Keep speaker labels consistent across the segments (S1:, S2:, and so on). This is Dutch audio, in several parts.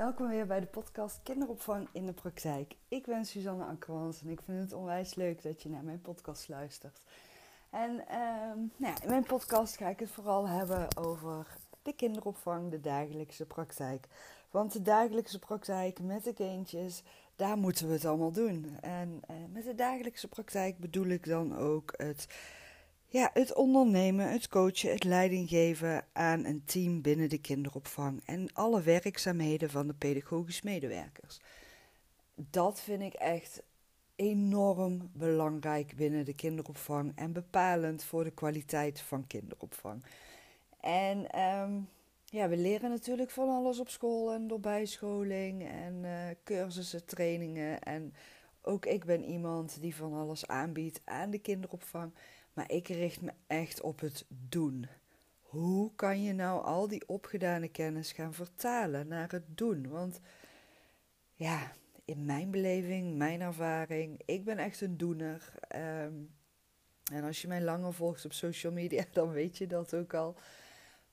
S1: Welkom weer bij de podcast Kinderopvang in de Praktijk. Ik ben Suzanne Akkermans en ik vind het onwijs leuk dat je naar mijn podcast luistert. En ehm, nou ja, in mijn podcast ga ik het vooral hebben over de kinderopvang, de dagelijkse praktijk. Want de dagelijkse praktijk met de kindjes, daar moeten we het allemaal doen. En uh, met de dagelijkse praktijk bedoel ik dan ook het ja, het ondernemen, het coachen, het leidinggeven aan een team binnen de kinderopvang en alle werkzaamheden van de pedagogisch medewerkers. Dat vind ik echt enorm belangrijk binnen de kinderopvang en bepalend voor de kwaliteit van kinderopvang. En ehm, ja, we leren natuurlijk van alles op school en door bijscholing en uh, cursussen, trainingen. En ook ik ben iemand die van alles aanbiedt aan de kinderopvang. Maar ik richt me echt op het doen. Hoe kan je nou al die opgedane kennis gaan vertalen naar het doen? Want ja, in mijn beleving, mijn ervaring, ik ben echt een doener. Ehm, en als je mij langer volgt op social media, dan weet je dat ook al.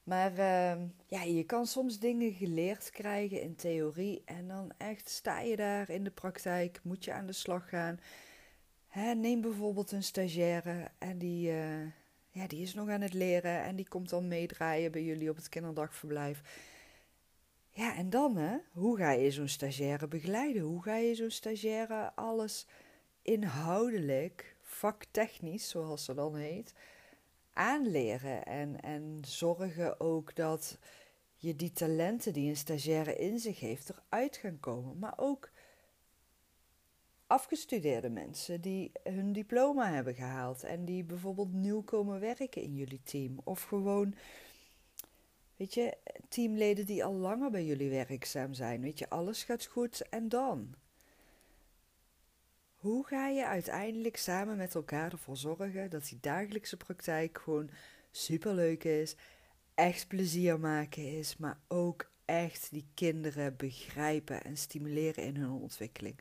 S1: Maar uh, ja, je kan soms dingen geleerd krijgen in theorie en dan echt sta je daar in de praktijk, moet je aan de slag gaan neem bijvoorbeeld een stagiaire en die, uh, ja, die is nog aan het leren en die komt dan meedraaien bij jullie op het kinderdagverblijf. Ja, en dan hè, hoe ga je zo'n stagiaire begeleiden? Hoe ga je zo'n stagiaire alles inhoudelijk, vaktechnisch zoals ze dan heet, aanleren? En, en zorgen ook dat je die talenten die een stagiaire in zich heeft eruit gaan komen. Maar ook afgestudeerde mensen die hun diploma hebben gehaald en die bijvoorbeeld nieuw komen werken in jullie team. Of gewoon, weet je, teamleden die al langer bij jullie werkzaam zijn. Weet je, alles gaat goed en dan? Hoe ga je uiteindelijk samen met elkaar ervoor zorgen dat die dagelijkse praktijk gewoon superleuk is, echt plezier maken is, maar ook echt die kinderen begrijpen en stimuleren in hun ontwikkeling?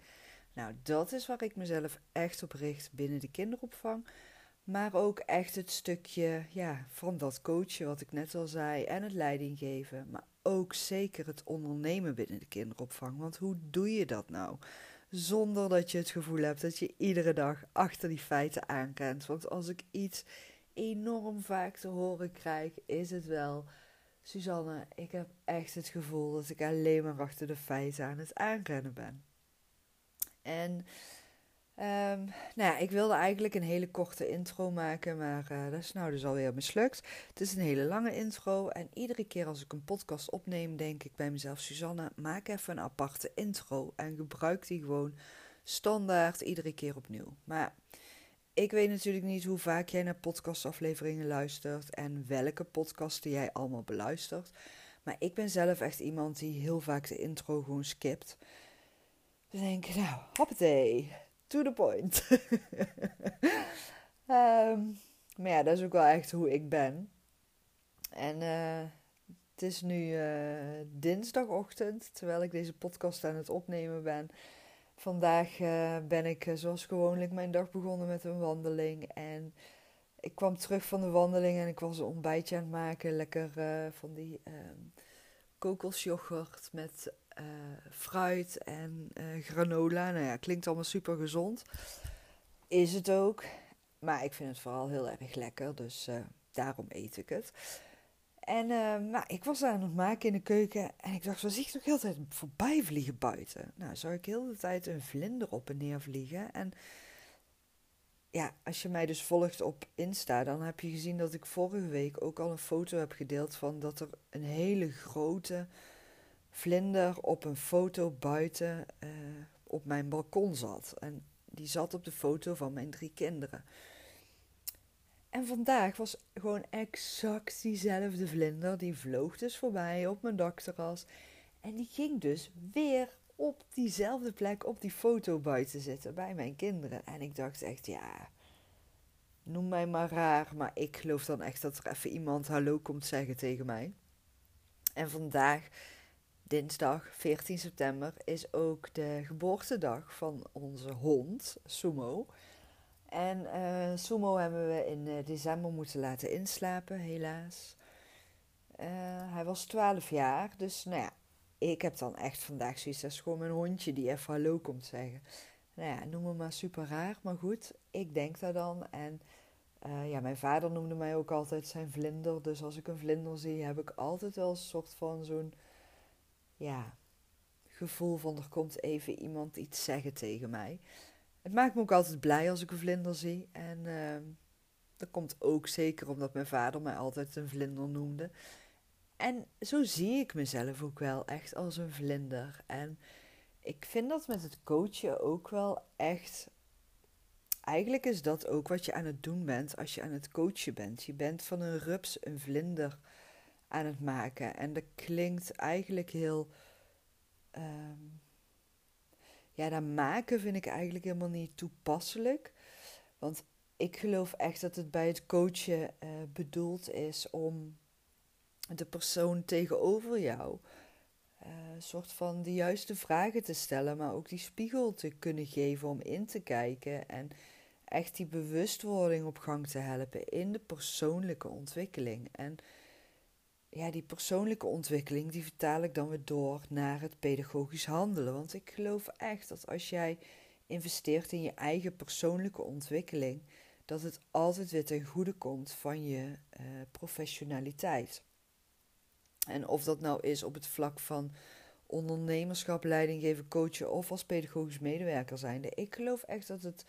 S1: Nou, dat is waar ik mezelf echt op richt binnen de kinderopvang. Maar ook echt het stukje ja, van dat coachen, wat ik net al zei, en het leidinggeven. Maar ook zeker het ondernemen binnen de kinderopvang. Want hoe doe je dat nou? Zonder dat je het gevoel hebt dat je iedere dag achter die feiten aankent. Want als ik iets enorm vaak te horen krijg, is het wel. Suzanne, ik heb echt het gevoel dat ik alleen maar achter de feiten aan het aanrennen ben. En um, nou ja, ik wilde eigenlijk een hele korte intro maken, maar uh, dat is nou dus alweer mislukt. Het is een hele lange intro en iedere keer als ik een podcast opneem, denk ik bij mezelf, Suzanne, maak even een aparte intro en gebruik die gewoon standaard iedere keer opnieuw. Maar ik weet natuurlijk niet hoe vaak jij naar podcastafleveringen luistert en welke podcasten jij allemaal beluistert. Maar ik ben zelf echt iemand die heel vaak de intro gewoon skipt. Dus denk ik, nou, hoppatee, to the point. um, maar ja, dat is ook wel echt hoe ik ben. En uh, het is nu uh, dinsdagochtend, terwijl ik deze podcast aan het opnemen ben. Vandaag uh, ben ik zoals gewoonlijk mijn dag begonnen met een wandeling. En ik kwam terug van de wandeling en ik was een ontbijtje aan het maken. Lekker van die um, kokosjoghurt met uh, fruit en uh, granola. Nou ja, klinkt allemaal super gezond. Is het ook. Maar ik vind het vooral heel erg lekker, dus uh, daarom eet ik het. En nou, ik was aan het maken in de keuken en ik dacht, wat zie ik toch heel de tijd voorbij vliegen buiten? Nou, zag ik heel de tijd een vlinder op en neer vliegen. En ja, als je mij dus volgt op Insta, dan heb je gezien dat ik vorige week ook al een foto heb gedeeld van dat er een hele grote vlinder op een foto buiten uh, op mijn balkon zat. En die zat op de foto van mijn drie kinderen. En vandaag was gewoon exact diezelfde vlinder. Die vloog dus voorbij op mijn dakterras. En die ging dus weer op diezelfde plek op die foto buiten zitten bij mijn kinderen. En ik dacht echt, ja, noem mij maar raar. Maar ik geloof dan echt dat er even iemand hallo komt zeggen tegen mij. En vandaag dinsdag 14 september is ook de geboortedag van onze hond, Sumo. En uh, Sumo hebben we in uh, december moeten laten inslapen, helaas. Uh, hij was 12 jaar, dus nou ja, ik heb dan echt vandaag zoiets, is gewoon mijn hondje die even hallo komt zeggen. Nou ja, noem me maar super raar, maar goed, ik denk daar dan. En ja, mijn vader noemde mij ook altijd zijn vlinder. Dus als ik een vlinder zie, heb ik altijd wel een soort van zo'n, ja, gevoel van er komt even iemand iets zeggen tegen mij. Het maakt me ook altijd blij als ik een vlinder zie. En uh, dat komt ook zeker omdat mijn vader mij altijd een vlinder noemde. En zo zie ik mezelf ook wel echt als een vlinder. En ik vind dat met het coachen ook wel echt. Eigenlijk is dat ook wat je aan het doen bent als je aan het coachen bent. Je bent van een rups een vlinder aan het maken. En dat klinkt eigenlijk heel. Um, ja, dat maken vind ik eigenlijk helemaal niet toepasselijk. Want ik geloof echt dat het bij het coachen uh, bedoeld is om de persoon tegenover jou uh, soort van de juiste vragen te stellen, maar ook die spiegel te kunnen geven om in te kijken en echt die bewustwording op gang te helpen in de persoonlijke ontwikkeling. En ja, die persoonlijke ontwikkeling, die vertaal ik dan weer door naar het pedagogisch handelen. Want ik geloof echt dat als jij investeert in je eigen persoonlijke ontwikkeling, dat het altijd weer ten goede komt van je uh, professionaliteit. En of dat nou is op het vlak van ondernemerschap, leidinggeven, coachen of als pedagogisch medewerker zijnde. Ik geloof echt dat het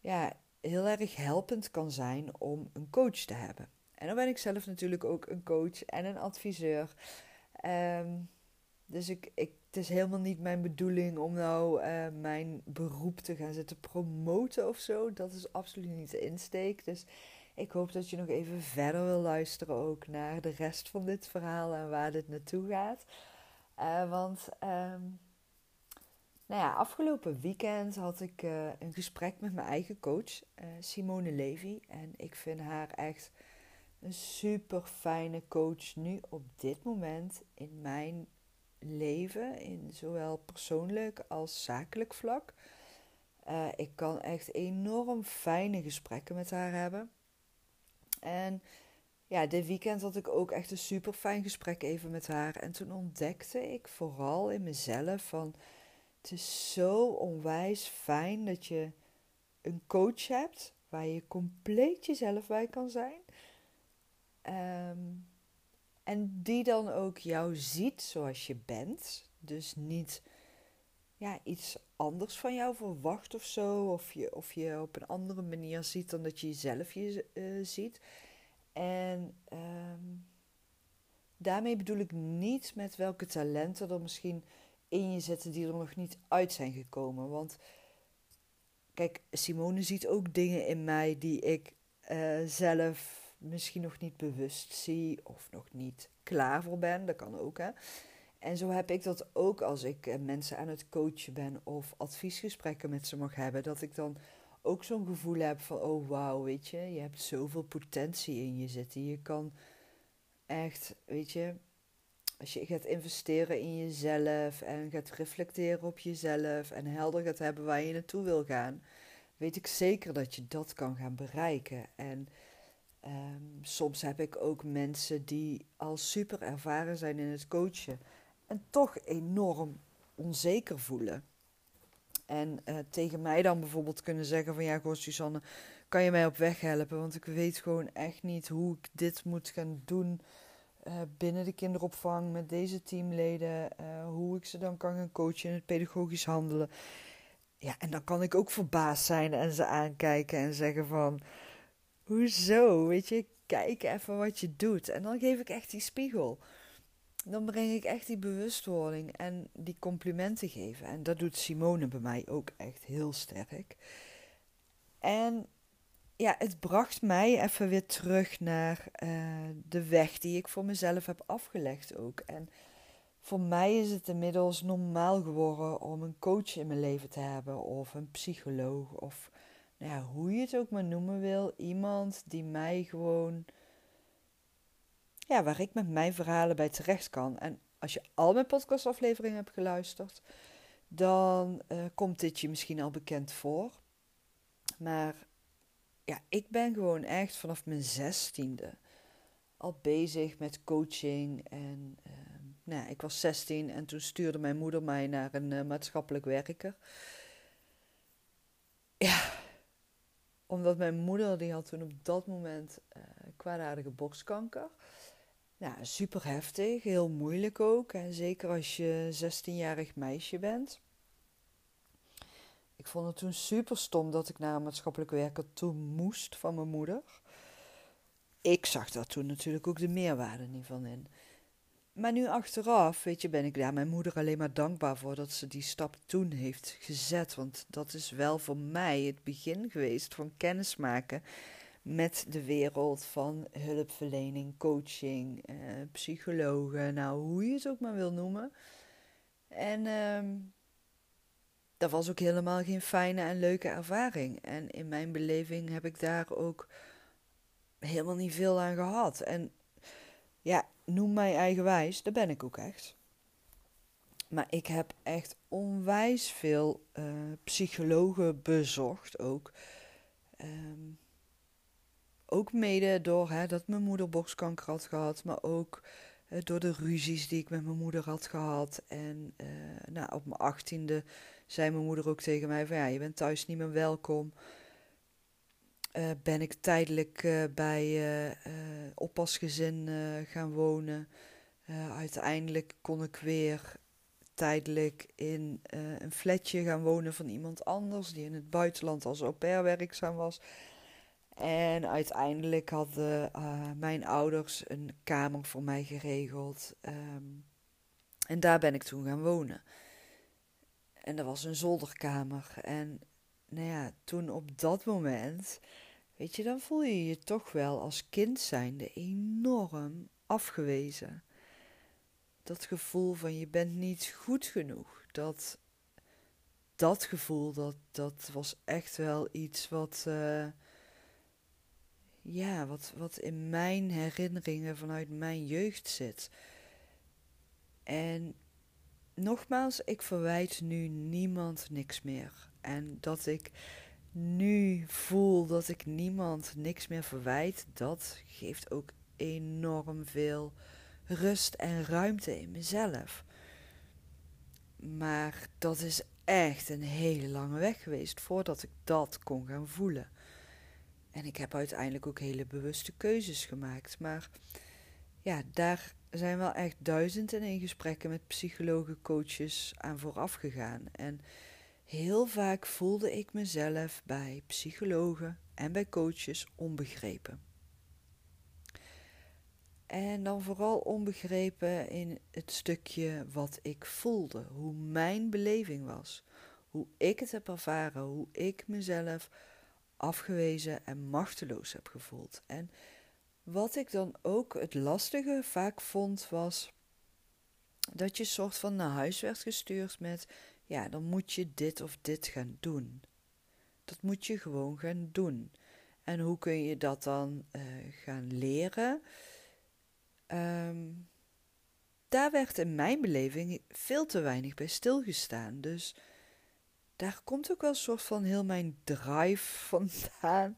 S1: ja, heel erg helpend kan zijn om een coach te hebben. En dan ben ik zelf natuurlijk ook een coach en een adviseur. Um, dus ik, ik, het is helemaal niet mijn bedoeling om nou uh, mijn beroep te gaan zitten promoten of zo. Dat is absoluut niet de insteek. Dus ik hoop dat je nog even verder wil luisteren ook naar de rest van dit verhaal en waar dit naartoe gaat. Uh, want um, nou ja, afgelopen weekend had ik uh, een gesprek met mijn eigen coach, Simone Levy. En ik vind haar echt een super fijne coach nu op dit moment in mijn leven, in zowel persoonlijk als zakelijk vlak. Uh, ik kan echt enorm fijne gesprekken met haar hebben. En ja, dit weekend had ik ook echt een super fijn gesprek even met haar. En toen ontdekte ik vooral in mezelf van het is zo onwijs fijn dat je een coach hebt waar je compleet jezelf bij kan zijn. Um, en die dan ook jou ziet zoals je bent. Dus niet ja, iets anders van jou verwacht of zo. Of je, of je op een andere manier ziet dan dat je jezelf je, uh, ziet. En um, daarmee bedoel ik niet met welke talenten er misschien in je zitten die er nog niet uit zijn gekomen. Want kijk, Simone ziet ook dingen in mij die ik uh, zelf misschien nog niet bewust zie of nog niet klaar voor ben. Dat kan ook, hè. En zo heb ik dat ook als ik uh, mensen aan het coachen ben of adviesgesprekken met ze mag hebben. Dat ik dan ook zo'n gevoel heb van, oh wauw, weet je, je hebt zoveel potentie in je zitten. Je kan echt, weet je, als je gaat investeren in jezelf en gaat reflecteren op jezelf en helder gaat hebben waar je naartoe wil gaan, weet ik zeker dat je dat kan gaan bereiken. En um, soms heb ik ook mensen die al super ervaren zijn in het coachen en toch enorm onzeker voelen. En uh, tegen mij dan bijvoorbeeld kunnen zeggen van ja, goh Suzanne, kan je mij op weg helpen? Want ik weet gewoon echt niet hoe ik dit moet gaan doen uh, binnen de kinderopvang met deze teamleden. Uh, hoe ik ze dan kan gaan coachen in het pedagogisch handelen. Ja, en dan kan ik ook verbaasd zijn en ze aankijken en zeggen van... Hoezo? Weet je, kijk even wat je doet. En dan geef ik echt die spiegel dan breng ik echt die bewustwording en die complimenten geven. En dat doet Simone bij mij ook echt heel sterk. En ja, het bracht mij even weer terug naar uh, de weg die ik voor mezelf heb afgelegd ook. En voor mij is het inmiddels normaal geworden om een coach in mijn leven te hebben, of een psycholoog, of ja, hoe je het ook maar noemen wil. Iemand die mij gewoon ja, waar ik met mijn verhalen bij terecht kan. En als je al mijn podcastafleveringen hebt geluisterd, dan uh, komt dit je misschien al bekend voor. Maar ja, ik ben gewoon echt vanaf mijn zestiende al bezig met coaching en uh, Nou, ik was 16 en toen stuurde mijn moeder mij naar een uh, maatschappelijk werker. Ja, omdat mijn moeder, die had toen op dat moment uh, kwaadaardige borstkanker. Nou, super heftig, heel moeilijk ook. En zeker als je 16-jarig meisje bent. Ik vond het toen super stom dat ik naar een maatschappelijk werker toe moest van mijn moeder. Ik zag daar toen natuurlijk ook de meerwaarde niet van in. Maar nu achteraf, weet je, ben ik daar mijn moeder alleen maar dankbaar voor dat ze die stap toen heeft gezet. Want dat is wel voor mij het begin geweest van kennismaken met de wereld van hulpverlening, coaching, eh, psychologen, nou hoe je het ook maar wil noemen. En uh, dat was ook helemaal geen fijne en leuke ervaring. En in mijn beleving heb ik daar ook helemaal niet veel aan gehad. En ja, noem mij eigenwijs, dat ben ik ook echt. Maar ik heb echt onwijs veel uh, psychologen bezocht ook. Um, ook mede door hè, dat mijn moeder borstkanker had gehad, maar ook uh, door de ruzies die ik met mijn moeder had gehad. En uh, nou, op mijn achttiende zei mijn moeder ook tegen mij van ja, je bent thuis niet meer welkom. Uh, ben ik tijdelijk bij oppasgezin gaan wonen. uiteindelijk kon ik weer tijdelijk in een flatje gaan wonen van iemand anders die in het buitenland als au pair werkzaam was. En uiteindelijk hadden mijn ouders een kamer voor mij geregeld. Um, en daar ben ik toen gaan wonen. En dat was een zolderkamer. En nou ja, toen op dat moment, weet je, dan voel je je toch wel als kind zijnde enorm afgewezen. Dat gevoel van je bent niet goed genoeg. Dat, dat gevoel, dat, dat was echt wel iets wat... Uh, ja, wat, wat in mijn herinneringen vanuit mijn jeugd zit. En nogmaals, ik verwijt nu niemand niks meer. En dat ik nu voel dat ik niemand niks meer verwijt, dat geeft ook enorm veel rust en ruimte in mezelf. Maar dat is echt een hele lange weg geweest voordat ik dat kon gaan voelen. En ik heb uiteindelijk ook hele bewuste keuzes gemaakt. Maar ja, daar zijn wel echt duizend en één gesprekken met psychologen, coaches aan vooraf gegaan. En heel vaak voelde ik mezelf bij psychologen en bij coaches onbegrepen. En dan vooral onbegrepen in het stukje wat ik voelde, hoe mijn beleving was, hoe ik het heb ervaren, hoe ik mezelf afgewezen en machteloos heb gevoeld. En wat ik dan ook het lastige vaak vond, was dat je soort van naar huis werd gestuurd met: ja, dan moet je dit of dit gaan doen. Dat moet je gewoon gaan doen. En hoe kun je dat dan uh, gaan leren? Um, daar werd in mijn beleving veel te weinig bij stilgestaan. Dus daar komt ook wel een soort van heel mijn drive vandaan.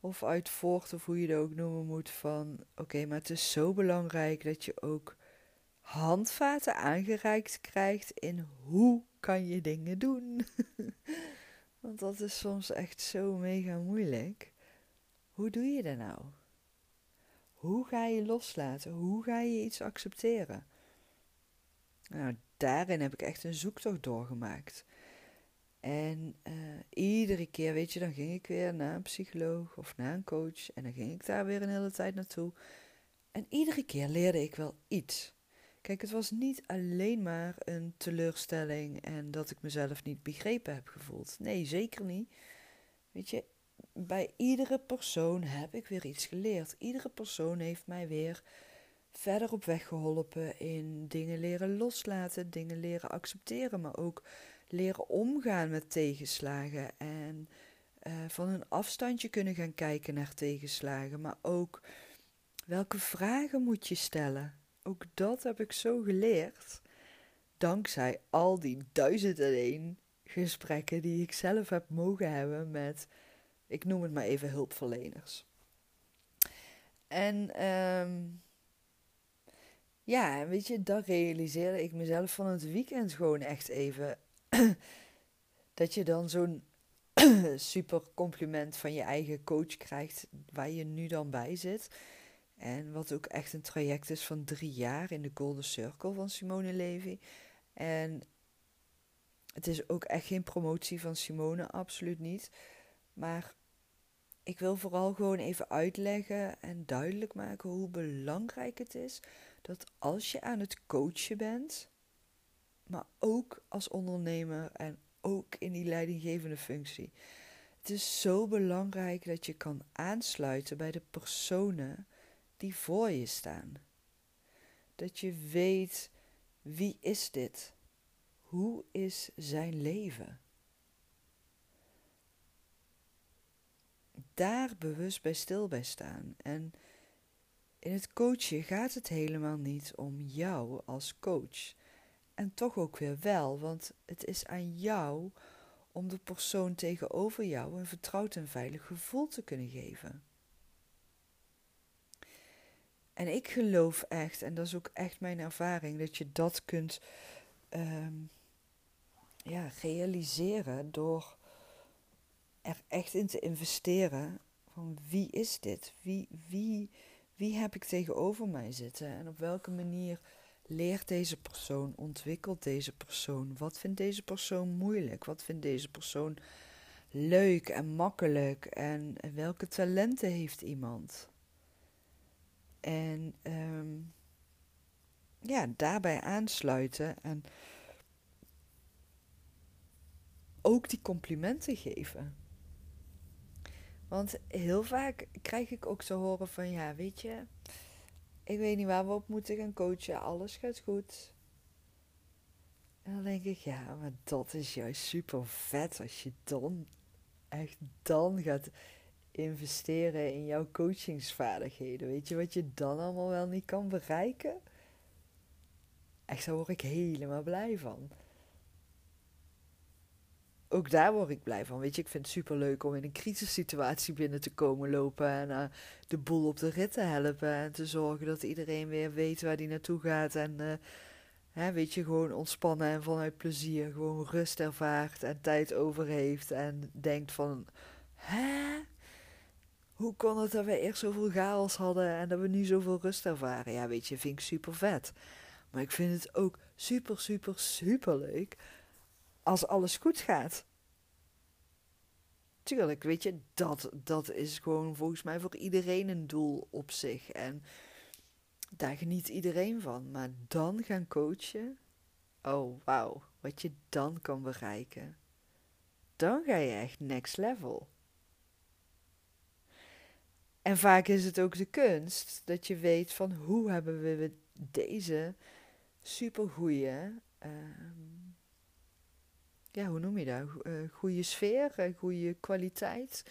S1: Of uit voort, of hoe je het ook noemen moet. Van oké, maar het is zo belangrijk dat je ook handvaten aangereikt krijgt in hoe kan je dingen doen. Want dat is soms echt zo mega moeilijk. Hoe doe je dat nou? Hoe ga je loslaten? Hoe ga je iets accepteren? Nou, daarin heb ik echt een zoektocht doorgemaakt. En uh, iedere keer, weet je, dan ging ik weer naar een psycholoog of naar een coach. En dan ging ik daar weer een hele tijd naartoe. En iedere keer leerde ik wel iets. Kijk, het was niet alleen maar een teleurstelling en dat ik mezelf niet begrepen heb gevoeld. Nee, zeker niet. Weet je, bij iedere persoon heb ik weer iets geleerd. Iedere persoon heeft mij weer verder op weg geholpen in dingen leren loslaten, dingen leren accepteren, maar ook leren omgaan met tegenslagen en uh, van een afstandje kunnen gaan kijken naar tegenslagen, maar ook welke vragen moet je stellen. Ook dat heb ik zo geleerd, dankzij al die duizend en één gesprekken die ik zelf heb mogen hebben met, ik noem het maar even hulpverleners. En um, ja, weet je, dat realiseerde ik mezelf van het weekend gewoon echt even. dat je dan zo'n super compliment van je eigen coach krijgt, waar je nu dan bij zit. En wat ook echt een traject is van drie jaar in de Golden Circle van Simone Levy. En het is ook echt geen promotie van Simone, absoluut niet. Maar ik wil vooral gewoon even uitleggen en duidelijk maken hoe belangrijk het is dat als je aan het coachen bent, maar ook als ondernemer en ook in die leidinggevende functie. Het is zo belangrijk dat je kan aansluiten bij de personen die voor je staan. Dat je weet wie is dit? Hoe is zijn leven? Daar bewust bij stil bij staan. En in het coachen gaat het helemaal niet om jou als coach. En toch ook weer wel, want het is aan jou om de persoon tegenover jou een vertrouwd en veilig gevoel te kunnen geven. En ik geloof echt, en dat is ook echt mijn ervaring, dat je dat kunt ehm, ja, realiseren door er echt in te investeren van wie is dit? Wie, wie, wie heb ik tegenover mij zitten? En op welke manier leert deze persoon, ontwikkelt deze persoon? Wat vindt deze persoon moeilijk? Wat vindt deze persoon leuk en makkelijk? En welke talenten heeft iemand? En ehm, ja, daarbij aansluiten en ook die complimenten geven. Want heel vaak krijg ik ook te horen van ja, weet je, ik weet niet waar we op moeten gaan coachen, alles gaat goed. En dan denk ik, ja, maar dat is juist super vet als je dan echt dan gaat investeren in jouw coachingsvaardigheden. Weet je wat je dan allemaal wel niet kan bereiken? Echt, daar word ik helemaal blij van. Ook daar word ik blij van. Weet je, ik vind het super leuk om in een crisissituatie binnen te komen lopen en uh, de boel op de rit te helpen en te zorgen dat iedereen weer weet waar die naartoe gaat en uh, hè, weet je, gewoon ontspannen en vanuit plezier gewoon rust ervaart en tijd over heeft en denkt van, hè, hoe kon het dat we eerst zoveel chaos hadden en dat we nu zoveel rust ervaren? Ja, weet je, vind ik super vet. Maar ik vind het ook super, super, super leuk als alles goed gaat. Tuurlijk, weet je, dat, dat is gewoon volgens mij voor iedereen een doel op zich. En daar geniet iedereen van. Maar dan gaan coachen, oh wauw, wat je dan kan bereiken. Dan ga je echt next level. En vaak is het ook de kunst dat je weet van hoe hebben we deze supergoeie, uh, ja, hoe noem je dat? Uh, goede sfeer, uh, goede kwaliteit,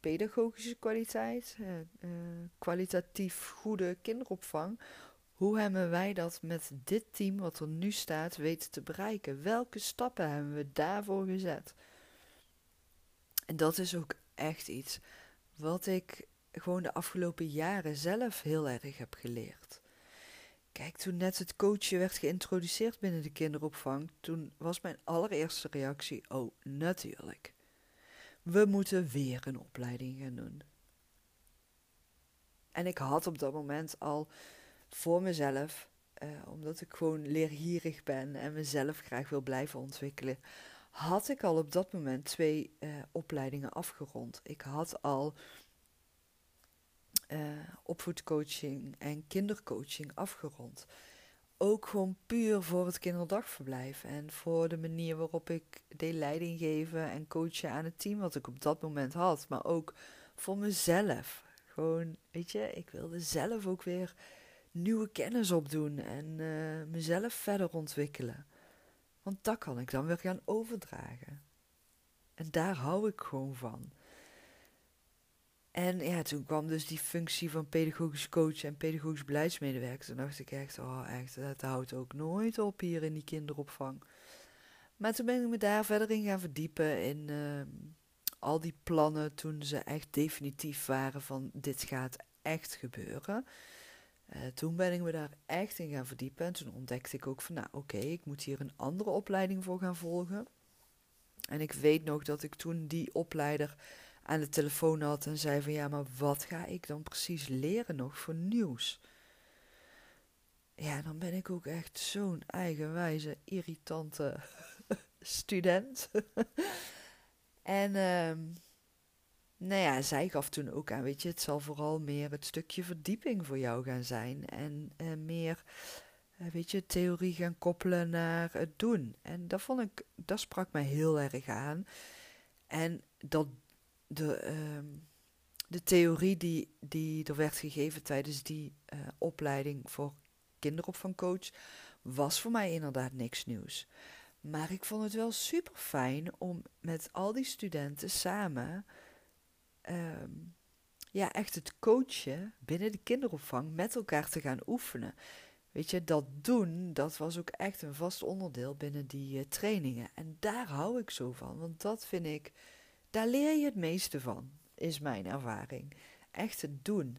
S1: pedagogische kwaliteit, uh, kwalitatief goede kinderopvang. Hoe hebben wij dat met dit team wat er nu staat weten te bereiken? Welke stappen hebben we daarvoor gezet? En dat is ook echt iets wat ik gewoon de afgelopen jaren zelf heel erg heb geleerd. Kijk, toen net het coachen werd geïntroduceerd binnen de kinderopvang, toen was mijn allereerste reactie: Oh, natuurlijk. We moeten weer een opleiding gaan doen. En ik had op dat moment al voor mezelf, eh, omdat ik gewoon leergierig ben en mezelf graag wil blijven ontwikkelen, had ik al op dat moment twee uh, opleidingen afgerond. Ik had al uh, opvoedcoaching en kindercoaching afgerond. Ook gewoon puur voor het kinderdagverblijf en voor de manier waarop ik deed leiding geven en coachen aan het team wat ik op dat moment had. Maar ook voor mezelf. Gewoon, weet je, ik wilde zelf ook weer nieuwe kennis opdoen en uh, mezelf verder ontwikkelen. Want dat kan ik dan weer gaan overdragen. En daar hou ik gewoon van. En ja, toen kwam dus die functie van pedagogisch coach en pedagogisch beleidsmedewerker. Toen dacht ik echt, oh echt, dat houdt ook nooit op hier in die kinderopvang. Maar toen ben ik me daar verder in gaan verdiepen in uh, al die plannen toen ze echt definitief waren van dit gaat echt gebeuren. Uh, toen ben ik me daar echt in gaan verdiepen. En toen ontdekte ik ook van, nou oké, ik moet hier een andere opleiding voor gaan volgen. En ik weet nog dat ik toen die opleider aan de telefoon had en zei van, ja, maar wat ga ik dan precies leren nog voor nieuws? Ja, dan ben ik ook echt zo'n eigenwijze, irritante student. en uh, nou ja, zij gaf toen ook aan, weet je, het zal vooral meer het stukje verdieping voor jou gaan zijn. En uh, meer, uh, weet je, theorie gaan koppelen naar het doen. En dat vond ik, dat sprak mij heel erg aan. En dat de, uh, de theorie die, die er werd gegeven tijdens die uh, opleiding voor kinderopvangcoach was voor mij inderdaad niks nieuws. Maar ik vond het wel super fijn om met al die studenten samen Ehm, ja, echt het coachen binnen de kinderopvang met elkaar te gaan oefenen. Weet je, dat doen, dat was ook echt een vast onderdeel binnen die uh, trainingen. En daar hou ik zo van, want dat vind ik, daar leer je het meeste van, is mijn ervaring. Echt het doen.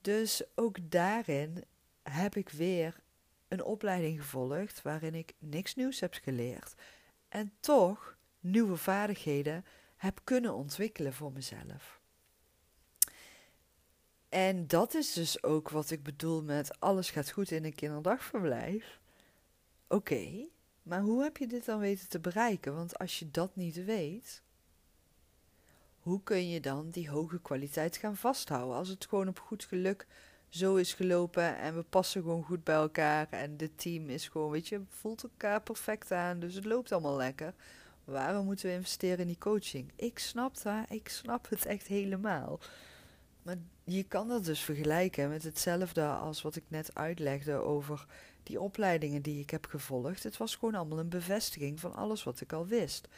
S1: Dus ook daarin heb ik weer een opleiding gevolgd waarin ik niks nieuws heb geleerd. En toch nieuwe vaardigheden heb kunnen ontwikkelen voor mezelf. En dat is dus ook wat ik bedoel met alles gaat goed in een kinderdagverblijf. Oké, maar hoe heb je dit dan weten te bereiken? Want als je dat niet weet, hoe kun je dan die hoge kwaliteit gaan vasthouden? Als het gewoon op goed geluk zo is gelopen en we passen gewoon goed bij elkaar en het team is gewoon, weet je, voelt elkaar perfect aan, dus het loopt allemaal lekker. Waarom moeten we investeren in die coaching? Ik snap dat, ik snap het echt helemaal. Maar je kan dat dus vergelijken met hetzelfde als wat ik net uitlegde over die opleidingen die ik heb gevolgd. Het was gewoon allemaal een bevestiging van alles wat ik al wist.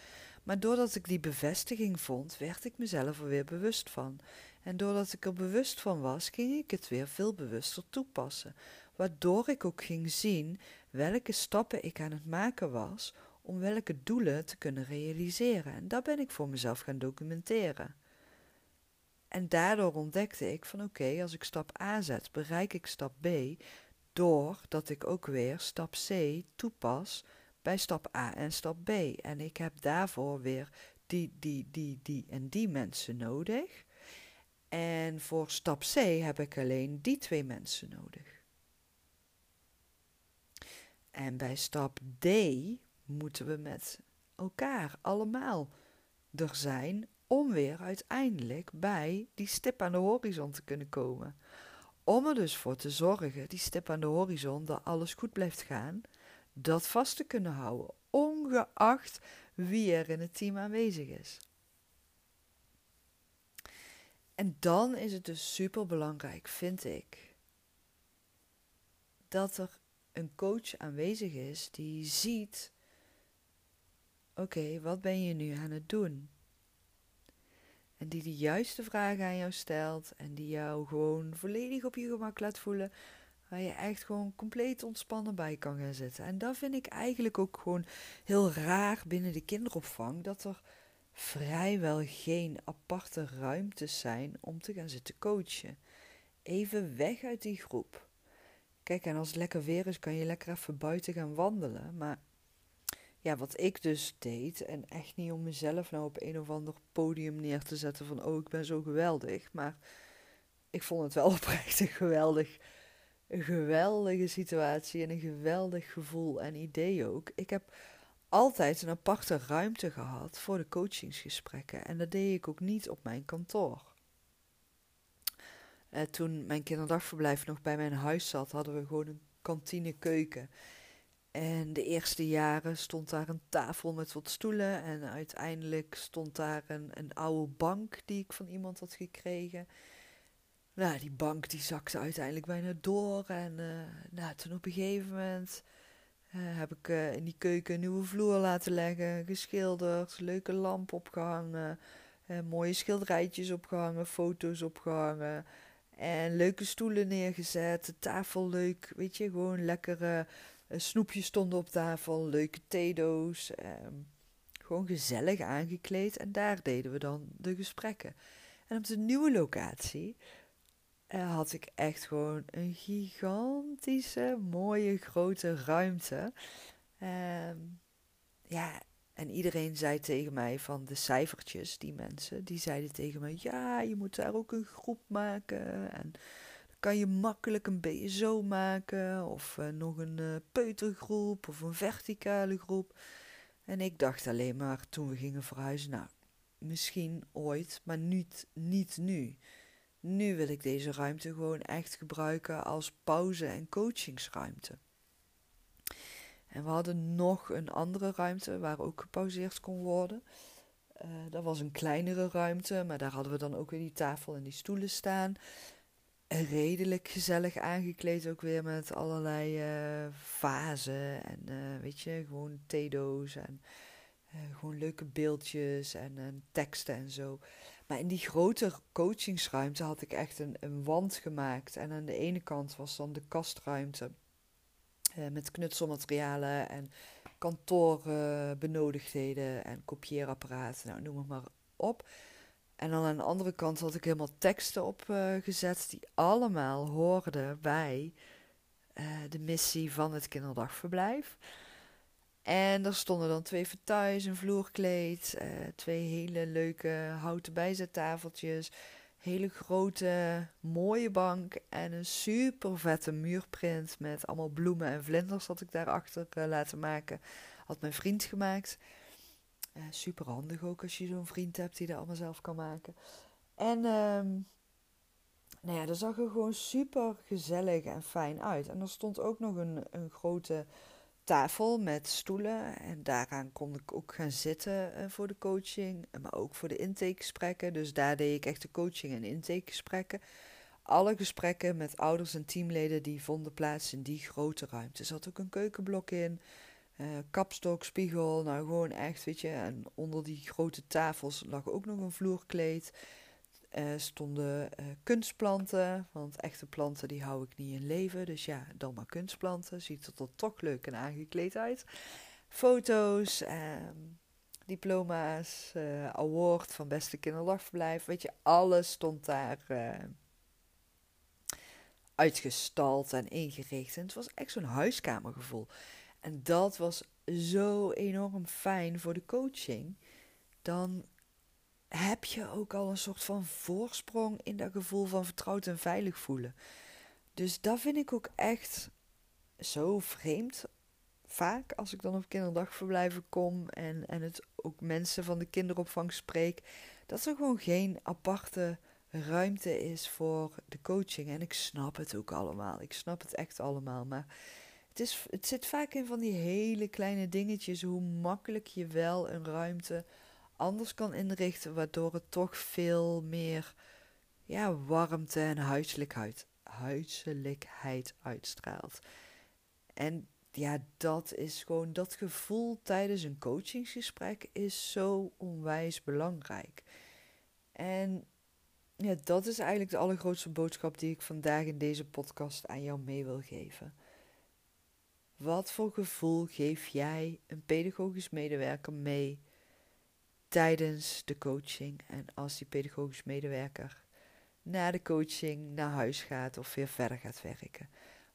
S1: Maar doordat ik die bevestiging vond, werd ik mezelf er weer bewust van. En doordat ik er bewust van was, ging ik het weer veel bewuster toepassen. Waardoor ik ook ging zien welke stappen ik aan het maken was om welke doelen te kunnen realiseren. En dat ben ik voor mezelf gaan documenteren. En daardoor ontdekte ik van oké, als ik stap A zet, bereik ik stap B, doordat ik ook weer stap C toepas bij stap A en stap B. En ik heb daarvoor weer die, die, die, die en die mensen nodig. En voor stap C heb ik alleen die twee mensen nodig. En bij stap D moeten we met elkaar allemaal er zijn om weer uiteindelijk bij die stip aan de horizon te kunnen komen. Om er dus voor te zorgen, die stip aan de horizon, dat alles goed blijft gaan, dat vast te kunnen houden, ongeacht wie er in het team aanwezig is. En dan is het dus super belangrijk, vind ik, dat er een coach aanwezig is die ziet: oké, wat ben je nu aan het doen? En die de juiste vragen aan jou stelt en die jou gewoon volledig op je gemak laat voelen. Waar je echt gewoon compleet ontspannen bij kan gaan zitten. En dat vind ik eigenlijk ook gewoon heel raar binnen de kinderopvang. Dat er vrijwel geen aparte ruimtes zijn om te gaan zitten coachen. Even weg uit die groep. Kijk, en als het lekker weer is, kan je lekker even buiten gaan wandelen. Maar ja, wat ik dus deed, en echt niet om mezelf nou op een of ander podium neer te zetten van oh, ik ben zo geweldig. Maar ik vond het wel oprecht geweldig, een geweldige situatie en een geweldig gevoel en idee ook. Ik heb altijd een aparte ruimte gehad voor de coachingsgesprekken. En dat deed ik ook niet op mijn kantoor. Eh, toen mijn kinderdagverblijf nog bij mijn huis zat, hadden we gewoon een kantine keuken. En de eerste jaren stond daar een tafel met wat stoelen. En uiteindelijk stond daar een, een oude bank die ik van iemand had gekregen. Nou, die bank die zakte uiteindelijk bijna door. En uh, nou, toen op een gegeven moment uh, heb ik uh, in die keuken een nieuwe vloer laten leggen. Geschilderd, leuke lamp opgehangen. mooie schilderijtjes opgehangen, foto's opgehangen. En leuke stoelen neergezet, de tafel leuk, weet je, gewoon lekkere snoepjes stonden op tafel, leuke theedoos. Ehm, gewoon gezellig aangekleed. En daar deden we dan de gesprekken. En op de nieuwe locatie had ik echt gewoon een gigantische, mooie, grote ruimte. Ehm, ja, en iedereen zei tegen mij van de cijfertjes, die mensen, die zeiden tegen mij: Ja, je moet daar ook een groep maken. En dan kan je makkelijk een BSO maken, of uh, nog een uh, peutergroep, of een verticale groep. En ik dacht alleen maar toen we gingen verhuizen: Nou, misschien ooit, maar niet, niet nu. Nu wil ik deze ruimte gewoon echt gebruiken als pauze- en coachingsruimte. En we hadden nog een andere ruimte waar ook gepauzeerd kon worden. Uh, dat was een kleinere ruimte, maar daar hadden we dan ook weer die tafel en die stoelen staan. Redelijk gezellig aangekleed ook weer met allerlei uh, vazen en uh, weet je, gewoon theedoos en gewoon leuke beeldjes en, en, teksten en zo. Maar in die grote coachingsruimte had ik echt een, een wand gemaakt. En aan de ene kant was dan de kastruimte uh, met knutselmaterialen en kantoorbenodigdheden en kopieerapparaten, nou noem het maar op. En dan aan de andere kant had ik helemaal teksten opgezet die allemaal hoorden bij uh, de missie van het kinderdagverblijf. En er stonden dan twee fauteuils, een vloerkleed, uh, twee hele leuke houten bijzettafeltjes, hele grote, mooie bank en een super vette muurprint met allemaal bloemen en vlinders had ik daarachter uh, laten maken. Had mijn vriend gemaakt. Uh, super handig ook als je zo'n vriend hebt die dat allemaal zelf kan maken. En um, nou ja, dat zag er gewoon super gezellig en fijn uit. En er stond ook nog een, een grote tafel met stoelen. En daaraan kon ik ook gaan zitten uh, voor de coaching, maar ook voor de intakegesprekken. Dus daar deed ik echt de coaching en intakegesprekken. Alle gesprekken met ouders en teamleden die vonden plaats in die grote ruimte. Er zat ook een keukenblok in, uh, kapstok, spiegel, nou gewoon echt, weet je. En onder die grote tafels lag ook nog een vloerkleed. Uh, stonden uh, kunstplanten, want echte planten die hou ik niet in leven. Dus ja, dan maar kunstplanten. Ziet er toch leuk en aangekleed uit. Foto's, uh, diploma's, uh, award van beste kinderdagverblijf. Weet je, alles stond daar uitgestald en ingericht. En het was echt zo'n huiskamergevoel. En dat was zo enorm fijn voor de coaching. Dan heb je ook al een soort van voorsprong in dat gevoel van vertrouwd en veilig voelen. Dus dat vind ik ook echt zo vreemd. Vaak als ik dan op kinderdagverblijven kom en, en het ook mensen van de kinderopvang spreek, dat er gewoon geen aparte ruimte is voor de coaching. En ik snap het ook allemaal. Ik snap het echt allemaal. Maar het, is, het zit vaak in van die hele kleine dingetjes, hoe makkelijk je wel een ruimte anders kan inrichten, waardoor het toch veel meer ja, warmte en huiselijkheid, huiselijkheid uitstraalt. En ja, dat is gewoon dat gevoel tijdens een coachingsgesprek is zo onwijs belangrijk. En ja, dat is eigenlijk de allergrootste boodschap die ik vandaag in deze podcast aan jou mee wil geven. Wat voor gevoel geef jij een pedagogisch medewerker mee tijdens de coaching en als die pedagogisch medewerker na de coaching naar huis gaat of weer verder gaat werken.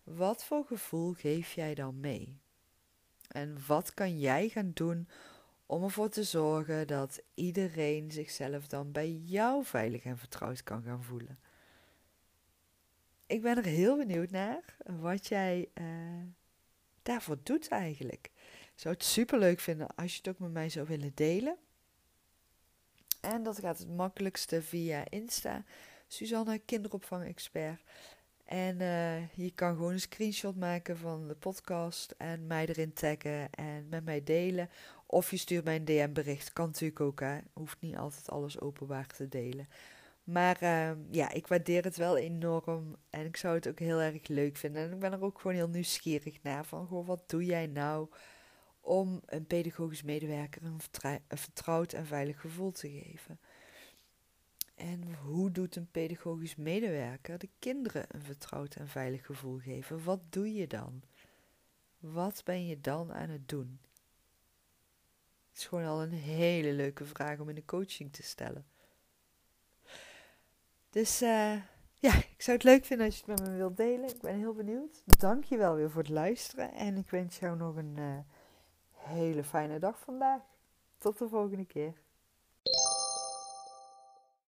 S1: Wat voor gevoel geef jij dan mee? En wat kan jij gaan doen om ervoor te zorgen dat iedereen zichzelf dan bij jou veilig en vertrouwd kan gaan voelen? Ik ben er heel benieuwd naar wat jij uh, daarvoor doet eigenlijk. Ik zou het super leuk vinden als je het ook met mij zou willen delen. En dat gaat het makkelijkste via Insta. Suzanne, kinderopvang-expert. En uh, je kan gewoon een screenshot maken van de podcast en mij erin taggen en met mij delen. Of je stuurt mij een DM-bericht. Kan natuurlijk ook, hè. Hoeft niet altijd alles openbaar te delen. Maar uh, ja, ik waardeer het wel enorm. En ik zou het ook heel erg leuk vinden. En ik ben er ook gewoon heel nieuwsgierig naar. Van, goh, wat doe jij nou om een pedagogisch medewerker een, vertrouwd en veilig gevoel te geven. En hoe doet een pedagogisch medewerker de kinderen een vertrouwd en veilig gevoel geven? Wat doe je dan? Wat ben je dan aan het doen? Het is gewoon al een hele leuke vraag om in de coaching te stellen. Dus uh,
S2: ja, ik zou het leuk vinden als je het met me wilt delen. Ik ben heel benieuwd. Dank je wel weer voor het luisteren. En ik wens jou nog een uh, hele fijne dag vandaag. Tot de volgende keer.